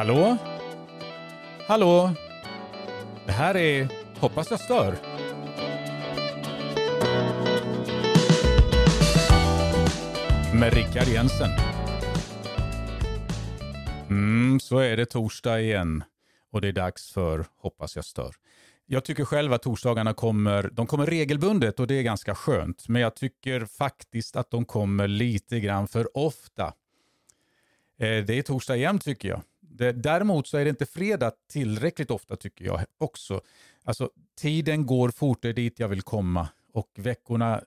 Hallå? Hallå? Det här är Hoppas jag stör. Med Rickard Jensen. Mm, så är det torsdag igen och det är dags för Hoppas jag stör. Jag tycker själv att torsdagarna kommer, de kommer regelbundet och det är ganska skönt. Men jag tycker faktiskt att de kommer lite grann för ofta. Eh, det är torsdag igen tycker jag. Däremot så är det inte fredag tillräckligt ofta tycker jag också. Alltså tiden går fort, det är dit jag vill komma och veckorna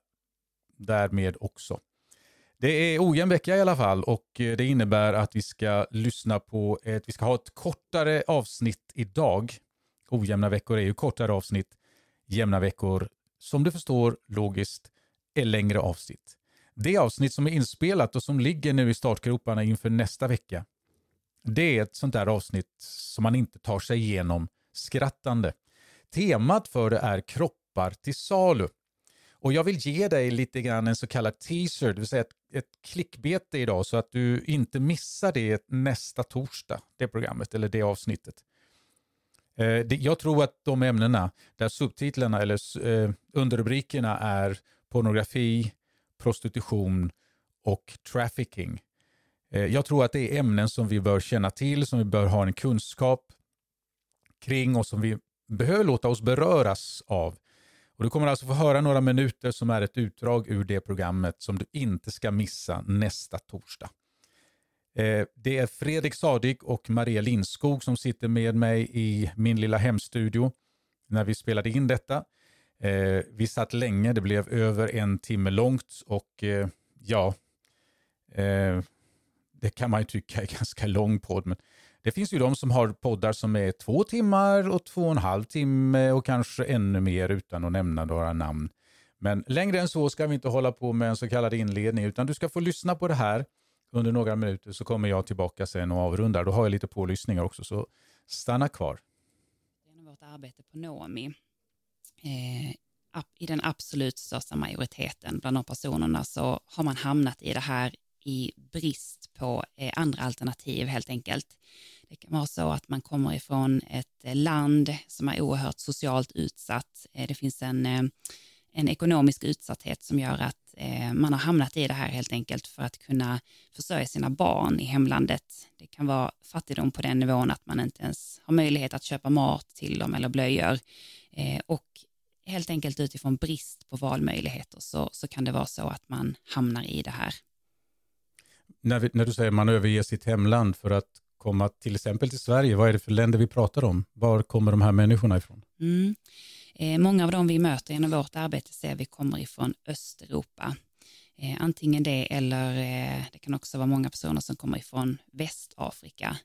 därmed också. Det är ojämn vecka i alla fall och eh, det innebär att vi ska lyssna på ett, vi ska ha ett kortare avsnitt idag. Ojämna veckor är ju kortare avsnitt. Jämna veckor, som du förstår logiskt, är längre avsnitt. Det avsnitt som är inspelat och som ligger nu i startgroparna inför nästa vecka, det är ett sånt där avsnitt som man inte tar sig igenom skrattande. Temat för det är kroppar till salu. Och jag vill ge dig lite grann en så kallad teaser, det vill säga ett, ett klickbete idag så att du inte missar det nästa torsdag, det programmet eller det avsnittet. Eh, det, jag tror att de ämnena där subtitlarna eller eh, underrubrikerna är pornografi, prostitution och trafficking. Eh, jag tror att det är ämnen som vi bör känna till, som vi bör ha en kunskap kring och som vi behöver låta oss beröras av. Och du kommer alltså få höra några minuter som är ett utdrag ur det programmet som du inte ska missa nästa torsdag. Eh, det är Fredrik Sadig och Maria Lindskog som sitter med mig i min lilla hemstudio när vi spelade in detta. Eh, vi satt länge, det blev över en timme långt och ja, det kan man ju tycka är ganska lång podd. Men det finns ju de som har poddar som är två timmar och två och en halv timme och kanske ännu mer utan att nämna några namn. Men längre än så ska vi inte hålla på med en så kallad inledning utan du ska få lyssna på det här under några minuter så kommer jag tillbaka sen och avrundar. Då har jag lite pålyssningar också så stanna kvar. Genom vårt arbete på Nomi eh, i den absolut största majoriteten bland de personerna så har man hamnat i det här i brist på eh, andra alternativ helt enkelt. Det kan vara så att man kommer ifrån ett eh, land som är oerhört socialt utsatt. Eh, det finns en, en ekonomisk utsatthet som gör att man har hamnat i det här helt enkelt för att kunna försörja sina barn i hemlandet. Det kan vara fattigdom på den nivån att man inte ens har möjlighet att köpa mat till dem eller blöjor. Och helt enkelt utifrån brist på valmöjligheter så, så kan det vara så att man hamnar i det här när, vi, när du säger man överger sitt hemland för att komma till exempel till Sverige, vad är det för länder vi pratar om? Var kommer de här människorna ifrån? Mm. Eh, många av dem vi möter genom vårt arbete ser vi kommer ifrån Östeuropa. Eh, antingen det eller eh, det kan också vara många personer som kommer ifrån Västafrika.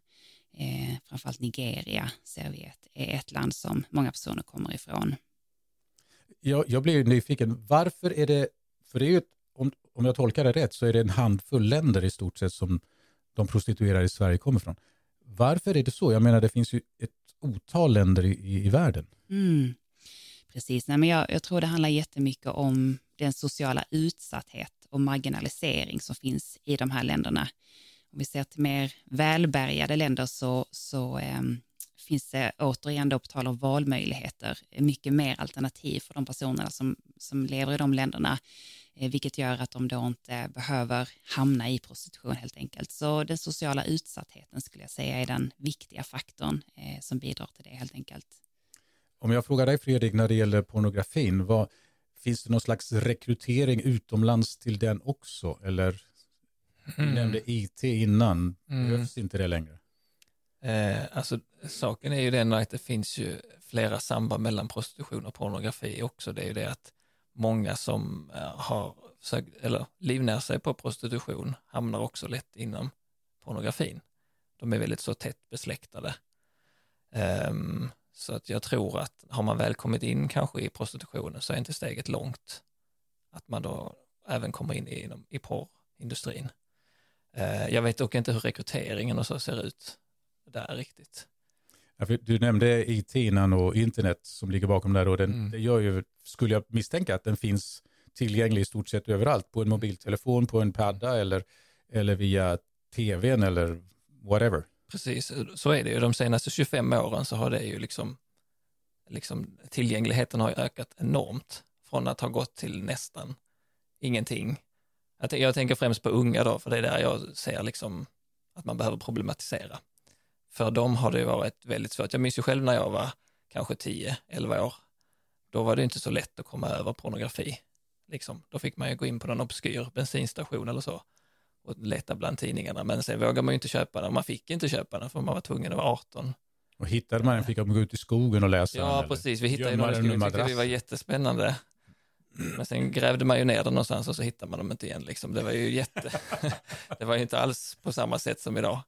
Eh, framförallt Nigeria ser vi ett, är ett land som många personer kommer ifrån. Jag, jag blir nyfiken, varför är det, för det är ju ett om, jag tolkar det rätt så är det en handfull länder i stort sett som de prostituerade i Sverige kommer från. Varför är det så? Jag menar det finns ju ett otal länder i, i, i världen. Mm. Precis, Nej, men jag, jag tror det handlar jättemycket om den sociala utsatthet och marginalisering som finns i de här länderna. Om vi ser till mer välbärgade länder så, så eh, finns det återigen då på tal om valmöjligheter mycket mer alternativ för de personerna som, som lever i de länderna. Eh, vilket gör att de då inte behöver hamna i prostitution helt enkelt. Så den sociala utsattheten skulle jag säga är den viktiga faktorn eh, som bidrar till det helt enkelt. Om jag frågar dig Fredrik när det gäller pornografin, vad, finns det någon slags rekrytering utomlands till den också? Eller mm. du nämnde IT innan, mm. behövs inte det längre? Eh, alltså saken är ju den att det finns ju flera samband mellan prostitution och pornografi också. Det är ju det att många som eh, har försökt, eller livnär sig på prostitution hamnar också lätt inom pornografin. De är väldigt så tätt besläktade. Um, så att jag tror att har man väl kommit in kanske i prostitutionen så är inte steget långt att man då även kommer in i, i porrindustrin. Uh, jag vet dock inte hur rekryteringen och så ser ut där riktigt. Du nämnde IT innan och internet som ligger bakom där och den, mm. det gör ju, skulle jag misstänka att den finns tillgänglig i stort sett överallt på en mobiltelefon, på en padda eller, eller via tvn eller whatever. Precis, så är det ju. De senaste 25 åren så har det ju liksom, liksom tillgängligheten har ökat enormt från att ha gått till nästan ingenting. Jag tänker främst på unga då, för det är där jag ser liksom att man behöver problematisera. För dem har det varit väldigt svårt. Jag minns ju själv när jag var kanske 10-11 år. Då var det inte så lätt att komma över pornografi. Liksom. Då fick man ju gå in på någon obskyr bensinstation eller så och leta bland tidningarna. Men sen vågade man ju inte köpa den. Man fick inte köpa den för man var tvungen att vara 18. Och hittade man den fick man gå ut i skogen och läsa Ja, den, precis. Vi hittade ju några stycken. Tyckte vi var jättespännande. Men sen grävde man ju ner den någonstans och så hittade man dem inte igen. Liksom. Det var ju jätte... det var ju inte alls på samma sätt som idag.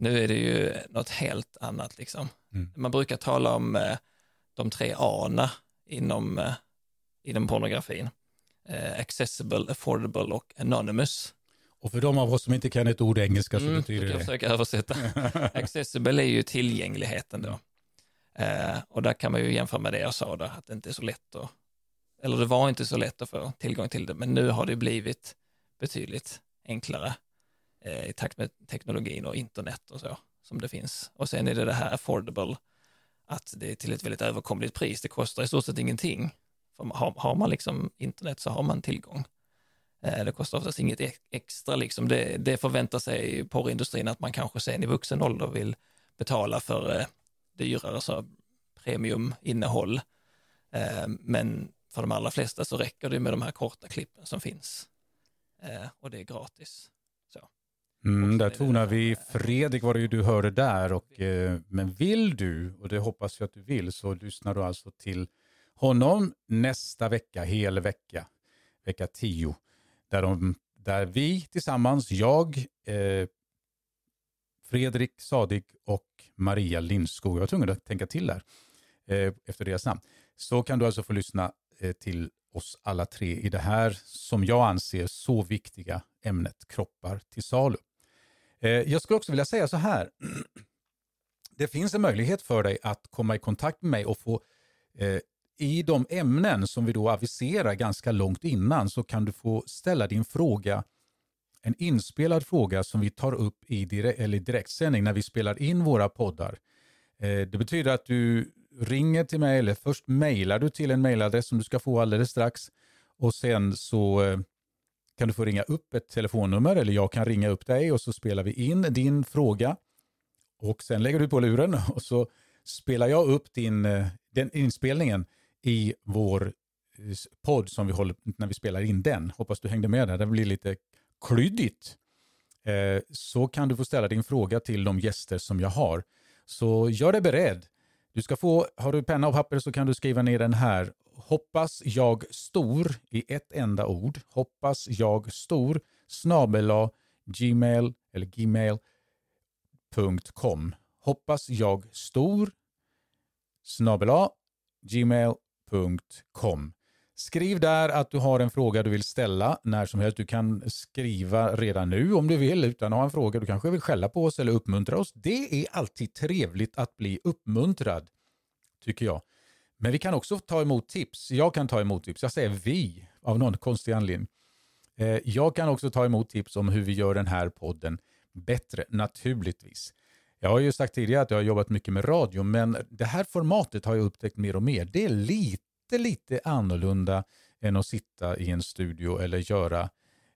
Nu är det ju något helt annat liksom. Mm. Man brukar tala om eh, de tre A inom, eh, inom pornografin. Eh, accessible, affordable och anonymous. Och för de av oss som inte kan ett ord engelska så mm, betyder det... Jag försöka översätta. accessible är ju tillgängligheten då. Eh, och där kan man ju jämföra med det jag sa då, att det inte är så lätt att, eller det var inte så lätt att få tillgång till det, men nu har det blivit betydligt enklare eh, i takt med teknologin och internet och så som det finns. Och sen är det det här affordable, att det är till ett väldigt överkomligt pris. Det kostar i stort sett ingenting. För har, har man liksom internet så har man tillgång. Eh, det kostar oftast inget extra liksom. Det, det förväntar sig porrindustrin att man kanske sen i vuxen ålder vill betala för eh, dyrare så premiuminnehåll. Eh, men för de allra flesta så räcker det med de här korta klippen som finns. Eh, och det är gratis. Mm, där tonar vi Fredrik, vad det ju du hörde där. Och, eh, men vill du, och det hoppas jag att du vill, så lyssnar du alltså till honom nästa vecka, hel vecka, vecka 10. Där, de, där vi tillsammans, jag, eh, Fredrik Sadig och Maria Lindskog, jag var tvungen att tänka till där eh, efter deras namn, så kan du alltså få lyssna eh, till oss alla tre i det här, som jag anser, så viktiga ämnet kroppar till salu. Eh, jag skulle också vilja säga så här. Det finns en möjlighet för dig att komma i kontakt med mig och få eh, i de ämnen som vi då aviserar ganska långt innan så kan du få ställa din fråga, en inspelad fråga som vi tar upp i direkt, eller direktsändning när vi spelar in våra poddar. Eh, det betyder att du ringer till mig eller först mejlar du till en mejladress som du ska få alldeles strax och sen så kan du få ringa upp ett telefonnummer eller jag kan ringa upp dig och så spelar vi in din fråga och sen lägger du på luren och så spelar jag upp din, eh, den inspelningen i vår podd som vi håller när vi spelar in den. Hoppas du hängde med där, det blir lite klyddigt. Eh, så kan du få ställa din fråga till de gäster som jag har. Så gör dig beredd. Du ska få, har du penna och papper så kan du skriva ner den här. Hoppas jag stor i ett enda ord. Hoppas jag stor snabela gmail eller gmail.com. Hoppas jag stor snabela gmail.com. Skriv där att du har en fråga du vill ställa när som helst. Du kan skriva redan nu om du vill utan att ha en fråga. Du kanske vill skälla på oss eller uppmuntra oss. Det är alltid trevligt att bli uppmuntrad, tycker jag. Men vi kan också ta emot tips. Jag kan ta emot tips. Jag säger vi av någon konstig anledning. Eh, jag kan också ta emot tips om hur vi gör den här podden bättre, naturligtvis. Jag har ju sagt tidigare att jag har jobbat mycket med radio, men det här formatet har jag upptäckt mer och mer. Det är lite lite, lite annorlunda än att sitta i en studio eller göra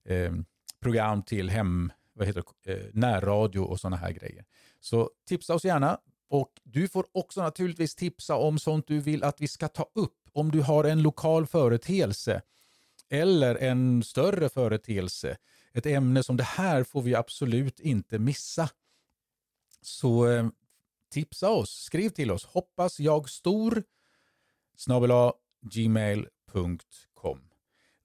eh, program till hem, vad heter det, eh, närradio och sådana här grejer. Så tipsa oss gärna. Och du får också naturligtvis tipsa om sånt du vill att vi ska ta upp. Om du har en lokal företeelse eller en större företeelse. Ett ämne som det här får vi absolut inte missa. Så eh, tipsa oss, skriv till oss. Hoppas jag stor snabel gmail.com.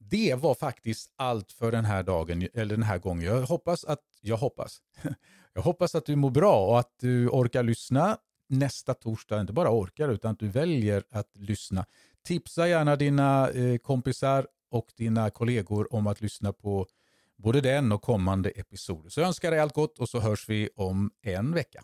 Det var faktiskt allt för den här dagen, eller den här gången. Jag hoppas att, jag hoppas, jag hoppas att du mår bra och att du orkar lyssna nästa torsdag. Inte bara orkar, utan att du väljer att lyssna. Tipsa gärna dina eh, kompisar och dina kollegor om att lyssna på både den och kommande episoder. Så jag önskar dig allt gott och så hörs vi om en vecka.